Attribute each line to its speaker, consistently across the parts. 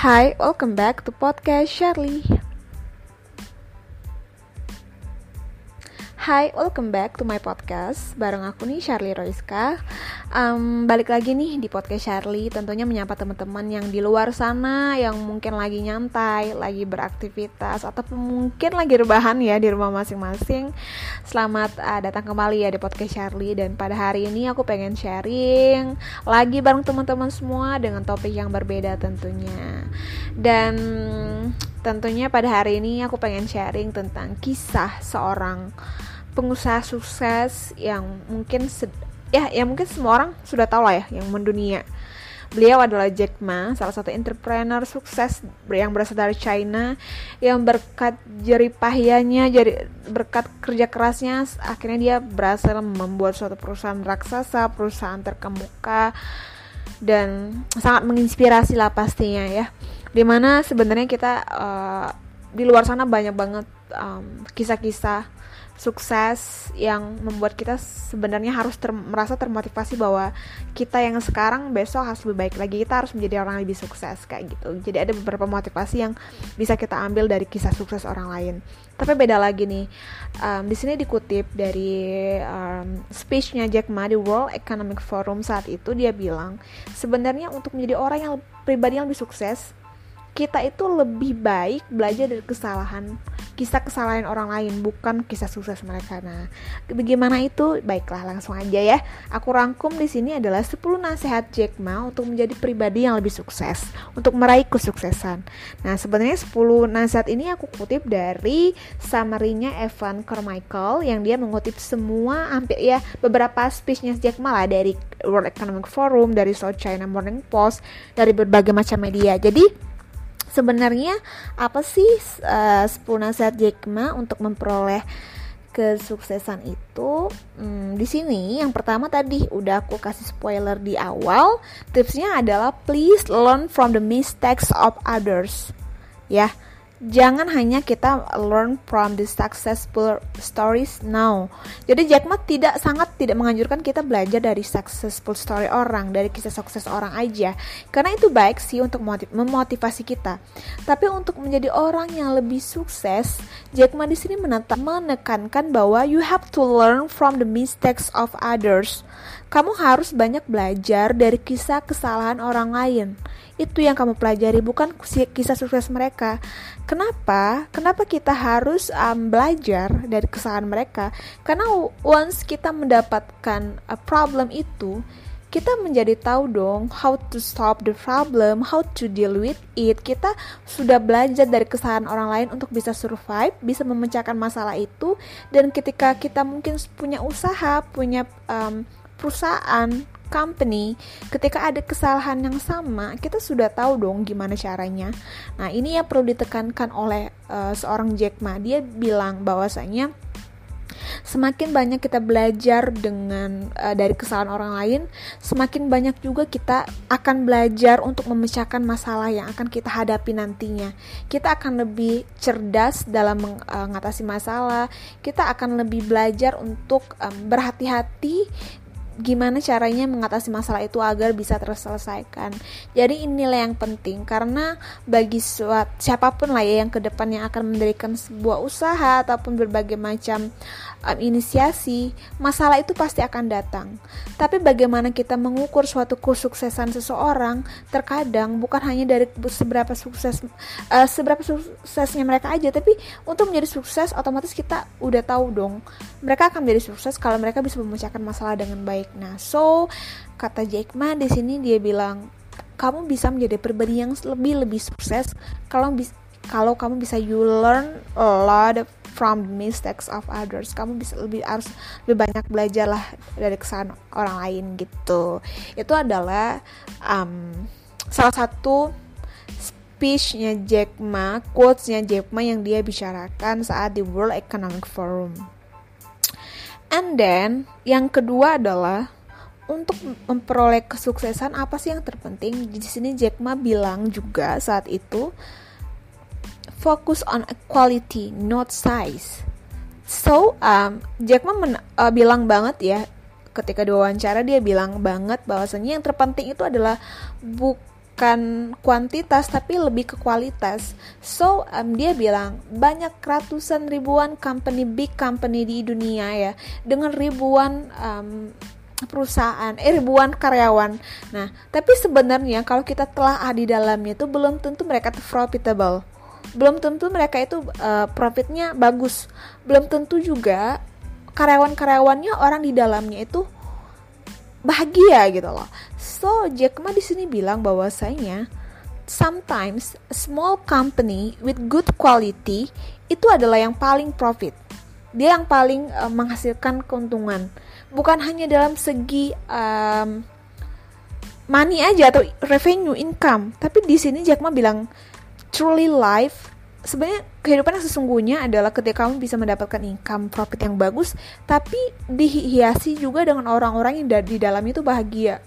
Speaker 1: Hi, welcome back to podcast Shirley. Hai, welcome back to my podcast Bareng aku nih, Charlie Roiska um, Balik lagi nih di podcast Charlie Tentunya menyapa teman-teman yang di luar sana Yang mungkin lagi nyantai, lagi beraktivitas Ataupun mungkin lagi rebahan ya di rumah masing-masing. Selamat uh, datang kembali ya di podcast Charlie Dan pada hari ini aku pengen sharing Lagi bareng teman-teman semua Dengan topik yang berbeda tentunya. Dan tentunya pada hari ini aku pengen sharing tentang kisah seorang pengusaha sukses yang mungkin ya ya mungkin semua orang sudah tahu lah ya yang mendunia. Beliau adalah Jack Ma, salah satu entrepreneur sukses yang berasal dari China yang berkat jeripayanya, jadi berkat kerja kerasnya akhirnya dia berhasil membuat suatu perusahaan raksasa, perusahaan terkemuka dan sangat menginspirasi lah pastinya ya. Di mana sebenarnya kita uh, di luar sana banyak banget kisah-kisah um, sukses yang membuat kita sebenarnya harus ter merasa termotivasi bahwa kita yang sekarang besok harus lebih baik lagi. Kita harus menjadi orang yang lebih sukses kayak gitu. Jadi ada beberapa motivasi yang bisa kita ambil dari kisah sukses orang lain. Tapi beda lagi nih um, di sini dikutip dari um, speechnya Jack Ma di World Economic Forum saat itu dia bilang sebenarnya untuk menjadi orang yang pribadi yang lebih sukses kita itu lebih baik belajar dari kesalahan kisah kesalahan orang lain bukan kisah sukses mereka. Nah, bagaimana itu? Baiklah, langsung aja ya. Aku rangkum di sini adalah 10 nasihat Jack Ma untuk menjadi pribadi yang lebih sukses, untuk meraih kesuksesan. Nah, sebenarnya 10 nasihat ini aku kutip dari summary-nya Evan Carmichael yang dia mengutip semua hampir ya beberapa speech-nya Jack Ma lah dari World Economic Forum, dari South China Morning Post, dari berbagai macam media. Jadi sebenarnya apa sih uh, 10 nasihat Jack Ma untuk memperoleh kesuksesan itu? Hmm, di sini yang pertama tadi udah aku kasih spoiler di awal tipsnya adalah please learn from the mistakes of others. Ya jangan hanya kita learn from the successful stories now. Jadi Jack Ma tidak sangat tidak menganjurkan kita belajar dari successful story orang, dari kisah sukses orang aja. Karena itu baik sih untuk memotivasi kita. Tapi untuk menjadi orang yang lebih sukses, Jack Ma di sini menekankan bahwa you have to learn from the mistakes of others. Kamu harus banyak belajar dari kisah kesalahan orang lain itu yang kamu pelajari bukan kisah sukses mereka kenapa kenapa kita harus um, belajar dari kesalahan mereka karena once kita mendapatkan a problem itu kita menjadi tahu dong how to stop the problem, how to deal with it. Kita sudah belajar dari kesalahan orang lain untuk bisa survive, bisa memecahkan masalah itu. Dan ketika kita mungkin punya usaha, punya um, perusahaan, company, ketika ada kesalahan yang sama, kita sudah tahu dong gimana caranya. Nah, ini yang perlu ditekankan oleh uh, seorang Jack Ma. Dia bilang bahwasanya semakin banyak kita belajar dengan uh, dari kesalahan orang lain, semakin banyak juga kita akan belajar untuk memecahkan masalah yang akan kita hadapi nantinya. Kita akan lebih cerdas dalam mengatasi masalah. Kita akan lebih belajar untuk um, berhati-hati gimana caranya mengatasi masalah itu agar bisa terselesaikan. Jadi inilah yang penting karena bagi suat, siapa pun lah ya yang ke depannya akan mendirikan sebuah usaha ataupun berbagai macam um, inisiasi, masalah itu pasti akan datang. Tapi bagaimana kita mengukur suatu kesuksesan seseorang terkadang bukan hanya dari seberapa sukses uh, seberapa suksesnya mereka aja, tapi untuk menjadi sukses otomatis kita udah tahu dong mereka akan menjadi sukses kalau mereka bisa memecahkan masalah dengan baik. Nah, so kata Jack Ma di sini dia bilang kamu bisa menjadi pribadi yang lebih lebih sukses kalau bisa kalau kamu bisa you learn a lot from mistakes of others. Kamu bisa lebih harus lebih banyak belajar lah dari kesalahan orang lain gitu. Itu adalah um, salah satu speechnya Jack Ma quotesnya Jack Ma yang dia bicarakan saat di World Economic Forum and then yang kedua adalah untuk memperoleh kesuksesan apa sih yang terpenting? Di sini Jack Ma bilang juga saat itu fokus on quality, not size. So, um, Jack Ma uh, bilang banget ya ketika diwawancara dia bilang banget bahwasanya yang terpenting itu adalah bukan bukan kuantitas tapi lebih ke kualitas. So um, dia bilang banyak ratusan ribuan company big company di dunia ya dengan ribuan um, perusahaan, eh ribuan karyawan. Nah, tapi sebenarnya kalau kita telah ada di dalamnya itu belum tentu mereka profitable. Belum tentu mereka itu uh, profitnya bagus. Belum tentu juga karyawan-karyawannya orang di dalamnya itu bahagia gitu loh. So Jack Ma di sini bilang bahwasanya sometimes a small company with good quality itu adalah yang paling profit. Dia yang paling uh, menghasilkan keuntungan. Bukan hanya dalam segi um, money aja atau revenue income, tapi di sini Jack Ma bilang truly life sebenarnya kehidupan yang sesungguhnya adalah ketika kamu bisa mendapatkan income profit yang bagus tapi dihiasi juga dengan orang-orang yang di dalam itu bahagia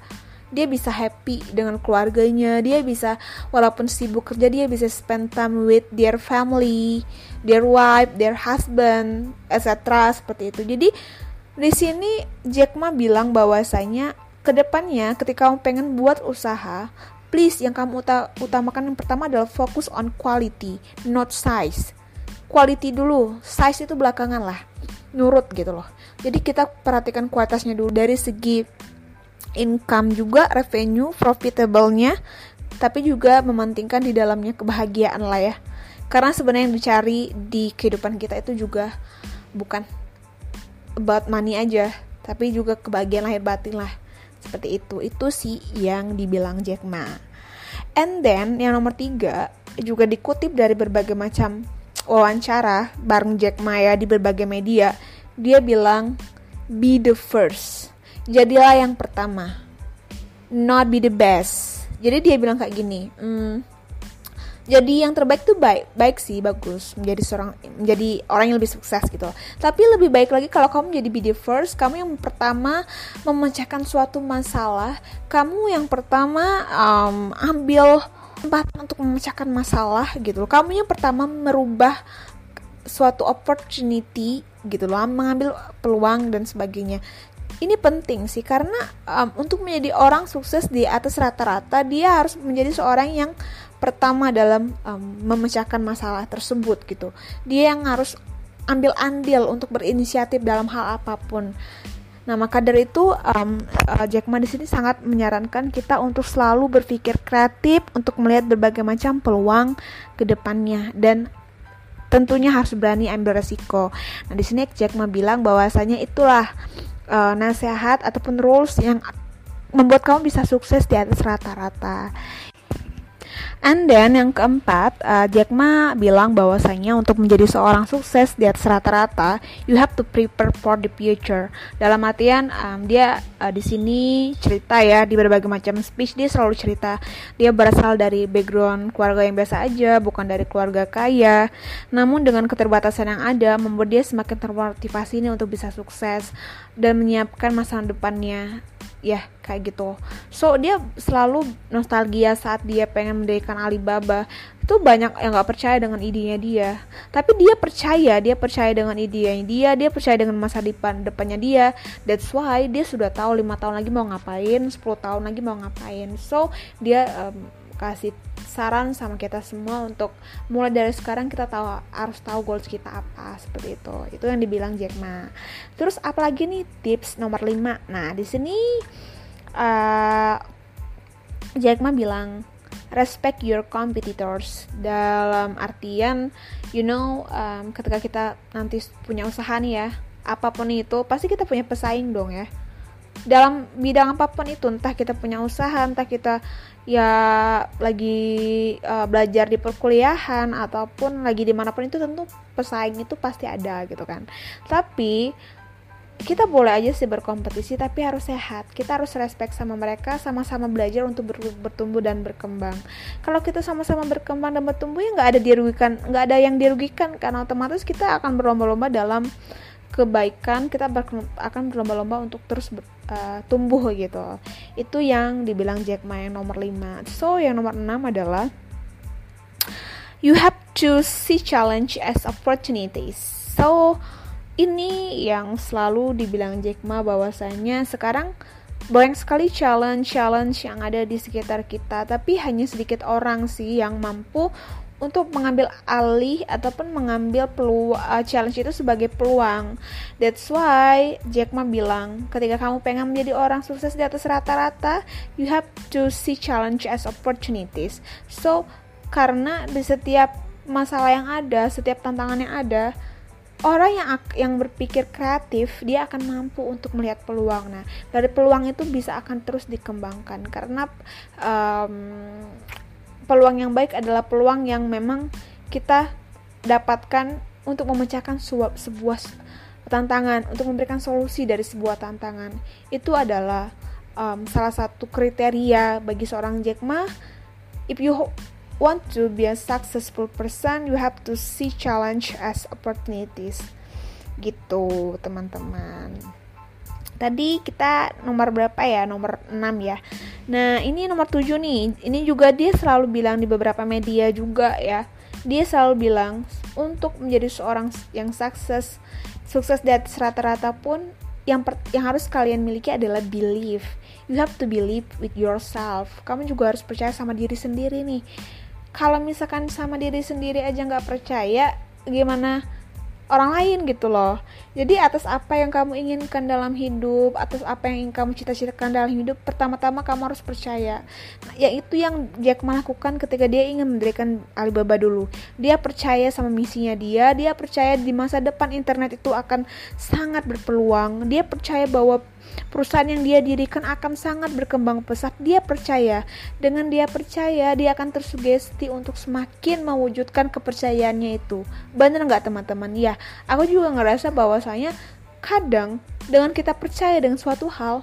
Speaker 1: dia bisa happy dengan keluarganya dia bisa walaupun sibuk kerja dia bisa spend time with their family their wife their husband etc seperti itu jadi di sini Jack Ma bilang bahwasanya ke depannya ketika kamu pengen buat usaha please yang kamu utamakan yang pertama adalah fokus on quality, not size. Quality dulu, size itu belakangan lah. Nurut gitu loh. Jadi kita perhatikan kualitasnya dulu dari segi income juga, revenue, profitable-nya, tapi juga mementingkan di dalamnya kebahagiaan lah ya. Karena sebenarnya yang dicari di kehidupan kita itu juga bukan about money aja, tapi juga kebahagiaan lahir batin lah. Seperti itu. Itu sih yang dibilang Jack Ma. And then yang nomor tiga juga dikutip dari berbagai macam wawancara bareng Jack Ma ya di berbagai media. Dia bilang be the first jadilah yang pertama. Not be the best. Jadi dia bilang kayak gini hmm, jadi yang terbaik tuh baik baik sih bagus menjadi seorang menjadi orang yang lebih sukses gitu. Tapi lebih baik lagi kalau kamu menjadi be the first kamu yang pertama memecahkan suatu masalah kamu yang pertama um, ambil tempat untuk memecahkan masalah gitu kamu yang pertama merubah suatu opportunity gitu loh mengambil peluang dan sebagainya ini penting sih karena um, untuk menjadi orang sukses di atas rata-rata dia harus menjadi seorang yang pertama dalam um, memecahkan masalah tersebut gitu. Dia yang harus ambil andil untuk berinisiatif dalam hal apa pun. Nah, maka dari itu um, uh, Jack Ma di sini sangat menyarankan kita untuk selalu berpikir kreatif untuk melihat berbagai macam peluang ke depannya dan tentunya harus berani ambil resiko. Nah, di sini Jack Ma bilang bahwasanya itulah uh, nasihat ataupun rules yang membuat kamu bisa sukses di atas rata-rata. And then yang keempat, uh, Jack Ma bilang bahwasanya untuk menjadi seorang sukses di atas rata-rata, you have to prepare for the future. Dalam artian um, dia uh, di sini cerita ya di berbagai macam speech dia selalu cerita dia berasal dari background keluarga yang biasa aja, bukan dari keluarga kaya. Namun dengan keterbatasan yang ada membuat dia semakin termotivasi nih untuk bisa sukses dan menyiapkan masa depannya ya kayak gitu. So dia selalu nostalgia saat dia pengen mendirikan Alibaba. Itu banyak yang nggak percaya dengan idenya dia. Tapi dia percaya dia percaya dengan idenya dia dia percaya dengan masa depan depannya dia. That's why dia sudah tahu lima tahun lagi mau ngapain 10 tahun lagi mau ngapain. So dia um, kasih saran sama kita semua untuk mulai dari sekarang kita tahu harus tahu goals kita apa seperti itu. Itu yang dibilang Jack Ma. Terus apalagi nih tips nomor 5 nah di sini uh, Jack Ma bilang respect your competitors. Dalam artian you know um, ketika kita nanti punya usaha nih ya apa pun itu pasti kita punya pesaing dong ya. Dalam bidang apa pun itu entah kita punya usaha entah kita ya lagi uh, belajar di perkuliahan ataupun lagi di mana pun itu tentu pesaing itu pasti ada gitu kan. Tapi kita boleh aja sih berkompetisi tapi harus sehat. Kita harus respect sama mereka sama-sama belajar untuk ber bertumbuh dan berkembang. Kalau kita sama-sama berkembang dan bertumbuh ya nggak ada dirugikan nggak ada yang dirugikan karena otomatis kita akan berlomba-lomba dalam kebaikan kita akan berlomba-lomba untuk terus uh, tumbuh gitu. Itu yang dibilang Jack Ma yang nomor 5 so yang nomor 6 adalah you have to see challenge as opportunities. So ini yang selalu dibilang Jack Ma bahwasanya sekarang banyak sekali challenge-challenge yang ada di sekitar kita, tapi hanya sedikit orang sih yang mampu untuk mengambil alih ataupun mengambil peluang uh, challenge itu sebagai peluang. That's why Jack Ma bilang, ketika kamu pengen menjadi orang sukses di atas rata-rata, you have to see challenge as opportunities. So, karena di setiap masalah yang ada, setiap tantangan yang ada, orang yang yang berpikir kreatif dia akan mampu untuk melihat peluang. Nah, dari peluang itu bisa akan terus dikembangkan karena um, peluang yang baik adalah peluang yang memang kita dapatkan untuk memecahkan sebuah, sebuah tantangan, untuk memberikan solusi dari sebuah tantangan. Itu adalah um, salah satu kriteria bagi seorang Jack Ma. If you want to be a successful person, you have to see challenge as opportunities. Gitu, teman-teman. Tadi kita nomor berapa ya? Nomor 6 ya. Nah, ini nomor 7 nih. Ini juga dia selalu bilang di beberapa media juga ya. Dia selalu bilang untuk menjadi seorang yang sukses, sukses di atas rata-rata pun yang per, yang harus kalian miliki adalah belief. You have to believe with yourself. Kamu juga harus percaya sama diri sendiri nih kalau misalkan sama diri sendiri aja nggak percaya gimana orang lain gitu loh. Jadi atas apa yang kamu inginkan dalam hidup atas apa yang ingin kamu cita-citakan dalam hidup pertama-tama kamu harus percaya. Nah, ya itu yang Jack melakukan ketika dia ingin mendirikan Alibaba dulu. Dia percaya sama misinya dia dia percaya di masa depan internet itu akan sangat berpeluang. Dia percaya bahwa perusahaan yang dia dirikan akan sangat berkembang pesat. Dia percaya, dengan dia percaya, dia akan tersugesti untuk semakin mewujudkan kepercayaannya itu. Bener nggak teman-teman? Ya, aku juga ngerasa bahwasanya kadang dengan kita percaya dengan suatu hal,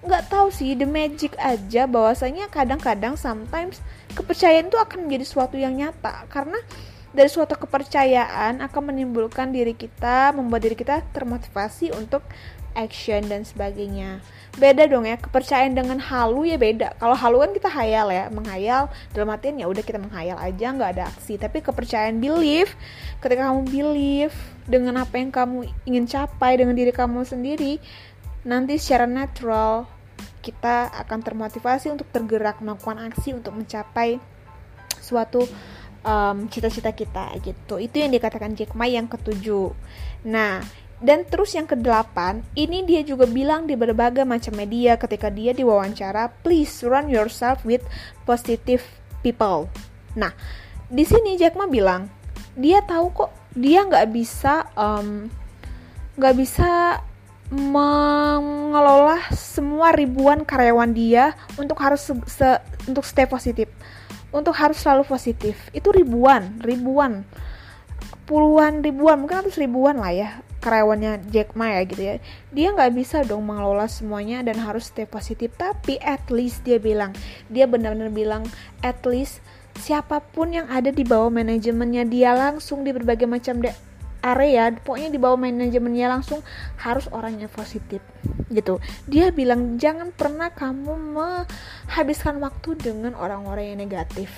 Speaker 1: nggak tahu sih the magic aja bahwasanya kadang-kadang sometimes kepercayaan itu akan menjadi suatu yang nyata karena dari suatu kepercayaan akan menimbulkan diri kita, membuat diri kita termotivasi untuk action dan sebagainya. Beda dong ya kepercayaan dengan halu ya beda. Kalau halu kan kita hayal ya menghayal dalam artian ya udah kita menghayal aja nggak ada aksi. Tapi kepercayaan belief ketika kamu believe dengan apa yang kamu ingin capai dengan diri kamu sendiri nanti secara natural kita akan termotivasi untuk tergerak melakukan aksi untuk mencapai suatu cita-cita um, kita gitu. Itu yang dikatakan Jack Ma yang ketujuh. Nah dan terus yang kedelapan, ini dia juga bilang di berbagai macam media ketika dia diwawancara, please surround yourself with positive people. Nah, di sini Jack Ma bilang, dia tahu kok dia nggak bisa nggak bisa mengelola semua ribuan karyawan dia untuk harus se, se untuk stay positif, untuk harus selalu positif. Itu ribuan, ribuan, puluhan ribuan, mungkin ratus ribuan lah ya karyawannya Jack Ma ya gitu ya. Dia nggak bisa dong mengelola semuanya dan harus stay positif. Tapi at least dia bilang dia benar-benar bilang at least siapa pun yang ada di bawah manajemennya dia langsung di berbagai macam area pokoknya di bawah manajemennya langsung harus orangnya positif gitu. Dia bilang jangan pernah kamu menghabiskan waktu dengan orang-orang yang negatif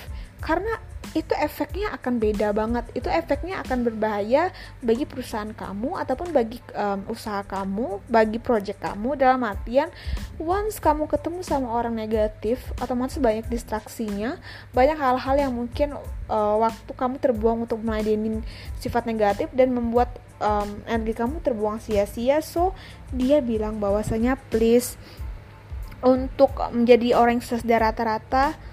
Speaker 1: karena itu efeknya akan beda banget. Itu efeknya akan berbahaya bagi perusahaan kamu ataupun bagi um, usaha kamu bagi project kamu. Dalam artian once kamu ketemu sama orang negatif otomatis banyak distraksinya banyak hal-hal yang mungkin uh, waktu kamu terbuang untuk meladenin sifat negatif dan membuat um, energi kamu terbuang sia-sia. So dia bilang bahwasanya please untuk menjadi orang yang sukses rata-rata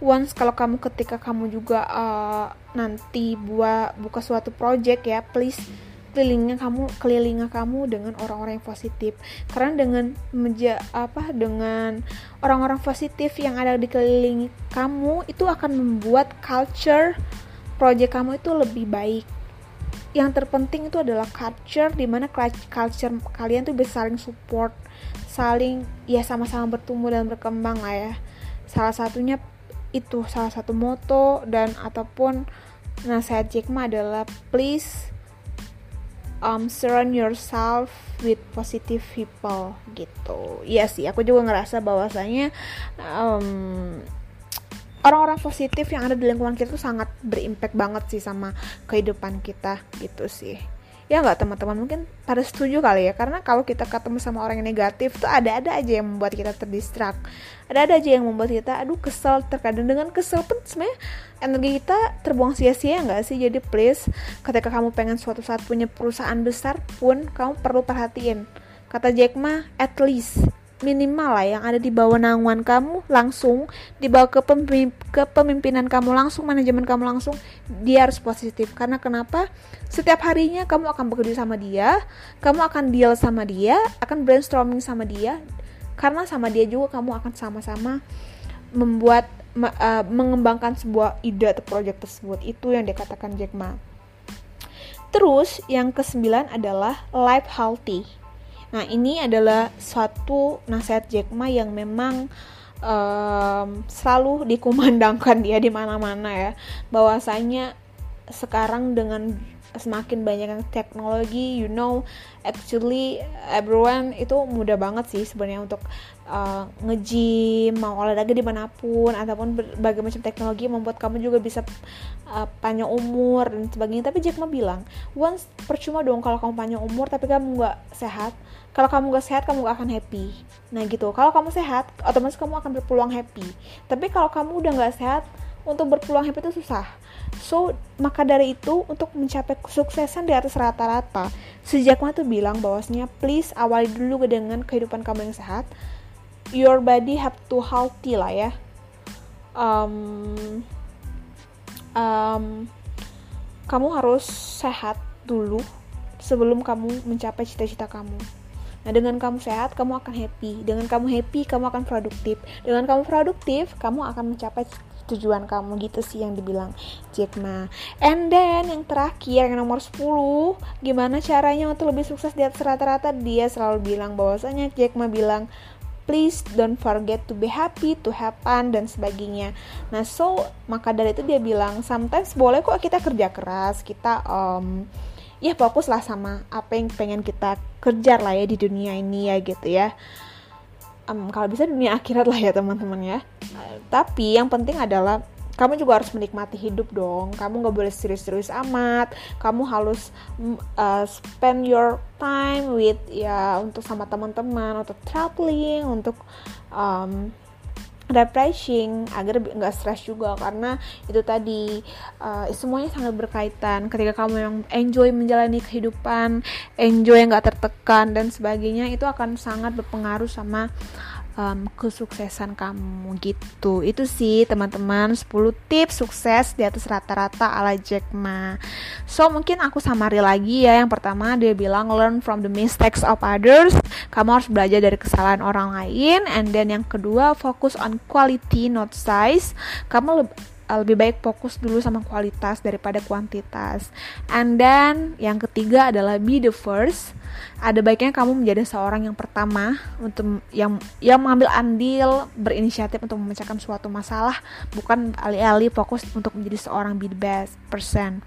Speaker 1: once kalau kamu ketika kamu juga uh, nanti buat buka suatu project ya please kelilingnya kamu kelilingnya kamu dengan orang-orang yang positif. Karena dengan meja apa dengan orang-orang positif yang ada di keliling kamu itu akan membuat culture project kamu itu lebih baik. Yang terpenting itu adalah culture di mana culture kalian tuh bisa saling support saling ya sama-sama bertumbuh dan berkembang lah ya. Salah satunya itu salah satu moto dan ataupun nasihat Jack Ma adalah please um, surround yourself with positive people gitu. Iya sih, aku juga ngerasa bahwasanya um, orang-orang positif yang ada di lingkungan kita tuh sangat berimpact banget sih sama kehidupan kita gitu sih. Ya nggak teman-teman mungkin pada setuju kali ya. Karena kalau kita ketemu sama orang yang negatif tuh ada-ada aja yang membuat kita terdistrak ada-ada aja yang membuat kita aduh kesel. Terkadang dengan kesel pun sebenarnya energi kita terbuang sia-sia nggak sih? Jadi please ketika kamu pengen suatu saat punya perusahaan besar pun kamu perlu perhatiin. Kata Jack ma at least minimal lah yang ada di bawah naungan kamu langsung dibawa ke ke pemimpinan kamu langsung manajemen kamu langsung dia harus positif. Karena kenapa? Setiap harinya kamu akan bekerja sama dia kamu akan deal sama dia akan brainstorming sama dia karena sama dia juga kamu akan sama-sama membuat uh, mengembangkan sebuah ide atau proyek tersebut. Itu yang dikatakan Jack Ma. Terus yang kesembilan adalah life healthy Nah, ini adalah suatu nasihat Jack Ma yang memang um, selalu dikumandangkan dia di mana-mana ya. Bahwasanya sekarang dengan semakin banyak teknologi, you know, actually everyone itu mudah banget sih sebenarnya untuk uh, nge-gym, mau olahraga di mana pun, ataupun berbagai macam teknologi membuat kamu juga bisa uh, panjang umur dan sebagainya. Tapi Jack Ma bilang, once percuma dong kalau kamu panjang umur tapi kamu nggak sehat, kalau kamu gak sehat kamu gak akan happy. Nah gitu. Kalau kamu sehat otomatis kamu akan berpeluang happy. Tapi kalau kamu udah gak sehat untuk berpeluang happy itu susah. So maka dari itu untuk mencapai kesuksesan di atas rata-rata sejak mana tuh bilang bahwasanya please awali dulu dengan kehidupan kamu yang sehat your body have to healthy lah ya um, um, kamu harus sehat dulu sebelum kamu mencapai cita-cita kamu Nah, dengan kamu sehat, kamu akan happy. Dengan kamu happy, kamu akan produktif. Dengan kamu produktif, kamu akan mencapai tujuan kamu gitu sih yang dibilang Jack Ma. And then yang terakhir yang nomor 10, gimana caranya untuk lebih sukses di atas rata-rata? Dia selalu bilang bahwasanya Jack Ma bilang please don't forget to be happy, to have fun dan sebagainya. Nah, so maka dari itu dia bilang sometimes boleh kok kita kerja keras, kita um, ya fokus lah sama apa yang pengen kita kejar lah ya di dunia ini ya gitu ya um, kalau bisa dunia akhirat lah ya teman-teman ya tapi yang penting adalah kamu juga harus menikmati hidup dong. Kamu nggak boleh serius-serius amat. Kamu harus uh, spend your time with ya untuk sama teman-teman untuk traveling untuk um, refreshing agar nggak stres juga. Karena itu tadi uh, semuanya sangat berkaitan. Ketika kamu yang enjoy menjalani kehidupan enjoy nggak tertekan dan sebagainya itu akan sangat berpengaruh sama um, kesuksesan kamu gitu. Itu sih teman-teman 10 tips sukses di atas rata-rata ala Jack Ma. So mungkin aku samari lagi ya. Yang pertama dia bilang learn from the mistakes of others. Kamu harus belajar dari kesalahan orang lain. And then yang kedua fokus on quality not size. Kamu lebih lebih baik fokus dulu sama kualitas daripada kuantitas. And then yang ketiga adalah be the first. Ada baiknya kamu menjadi seorang yang pertama untuk yang yang mengambil andil berinisiatif untuk memecahkan suatu masalah, bukan alih-alih fokus untuk menjadi seorang be the best person.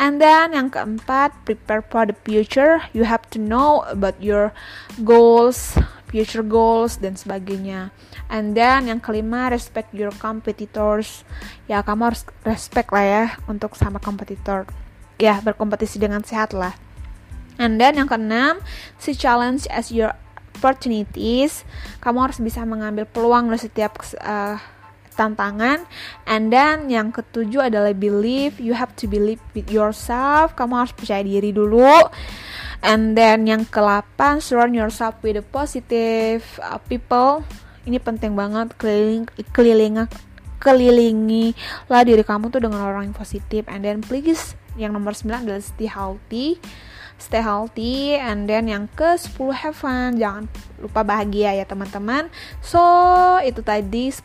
Speaker 1: And then yang keempat, prepare for the future. You have to know about your goals, future goals dan sebagainya. And then yang kelima, respect your competitors. Ya, kamu harus respect lah ya untuk sama kompetitor. Ya, berkompetisi dengan sehat lah. And then yang keenam, see challenge as your opportunities. Kamu harus bisa mengambil peluang dari setiap uh, tantangan. And then yang ketujuh adalah believe. You have to believe with yourself. Kamu harus percaya diri dulu And then yang ke-8 surround yourself with the positive uh, people. Ini penting banget keliling keliling kelilingi lah diri kamu tuh dengan orang yang positif. And then please yang nomor 9 adalah stay healthy stay healthy and then yang ke 10 have fun. Jangan lupa bahagia ya teman-teman. So itu tadi 10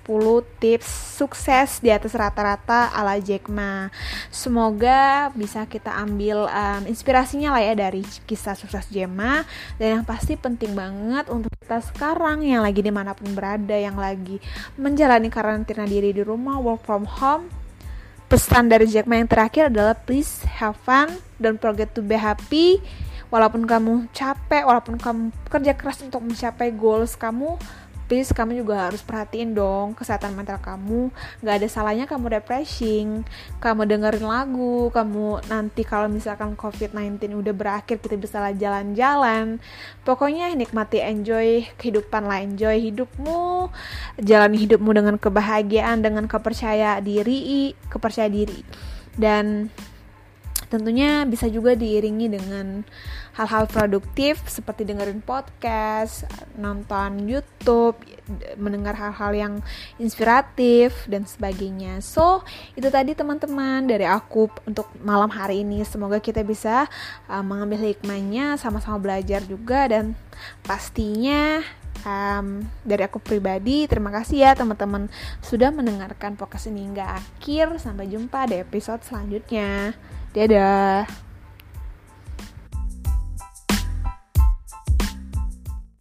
Speaker 1: tips sukses di atas rata-rata ala Jack Ma. Semoga bisa kita ambil um, inspirasinya lah ya dari kisah sukses Jack Ma. Dan yang pasti penting banget untuk kita sekarang yang lagi di mana pun berada yang lagi menjalani karantina diri di rumah work from home pesan dari Jack Ma yang terakhir adalah please have fun. Don't forget to be happy. Walaupun kamu capek walaupun kamu kerja keras untuk mencapai goals kamu please kamu juga harus perhatiin dong kesehatan mental kamu. Gak ada salahnya kamu refreshing kamu dengerin lagu kamu nanti kalau misalkan covid-19 udah berakhir kita bisa jalan-jalan. Pokoknya nikmati enjoy kehidupan lah enjoy hidupmu. Jalani hidupmu dengan kebahagiaan dengan kepercayaan diri kepercayaan diri. Dan tentunya bisa juga diiringi dengan hal-hal produktif seperti dengerin podcast, nonton YouTube, mendengar hal-hal yang inspiratif dan sebagainya. So, itu tadi teman-teman dari aku untuk malam hari ini. Semoga kita bisa uh, mengambil hikmahnya, sama-sama belajar juga dan pastinya um, dari aku pribadi terima kasih ya teman-teman sudah mendengarkan podcast ini hingga akhir sampai jumpa di episode selanjutnya dadah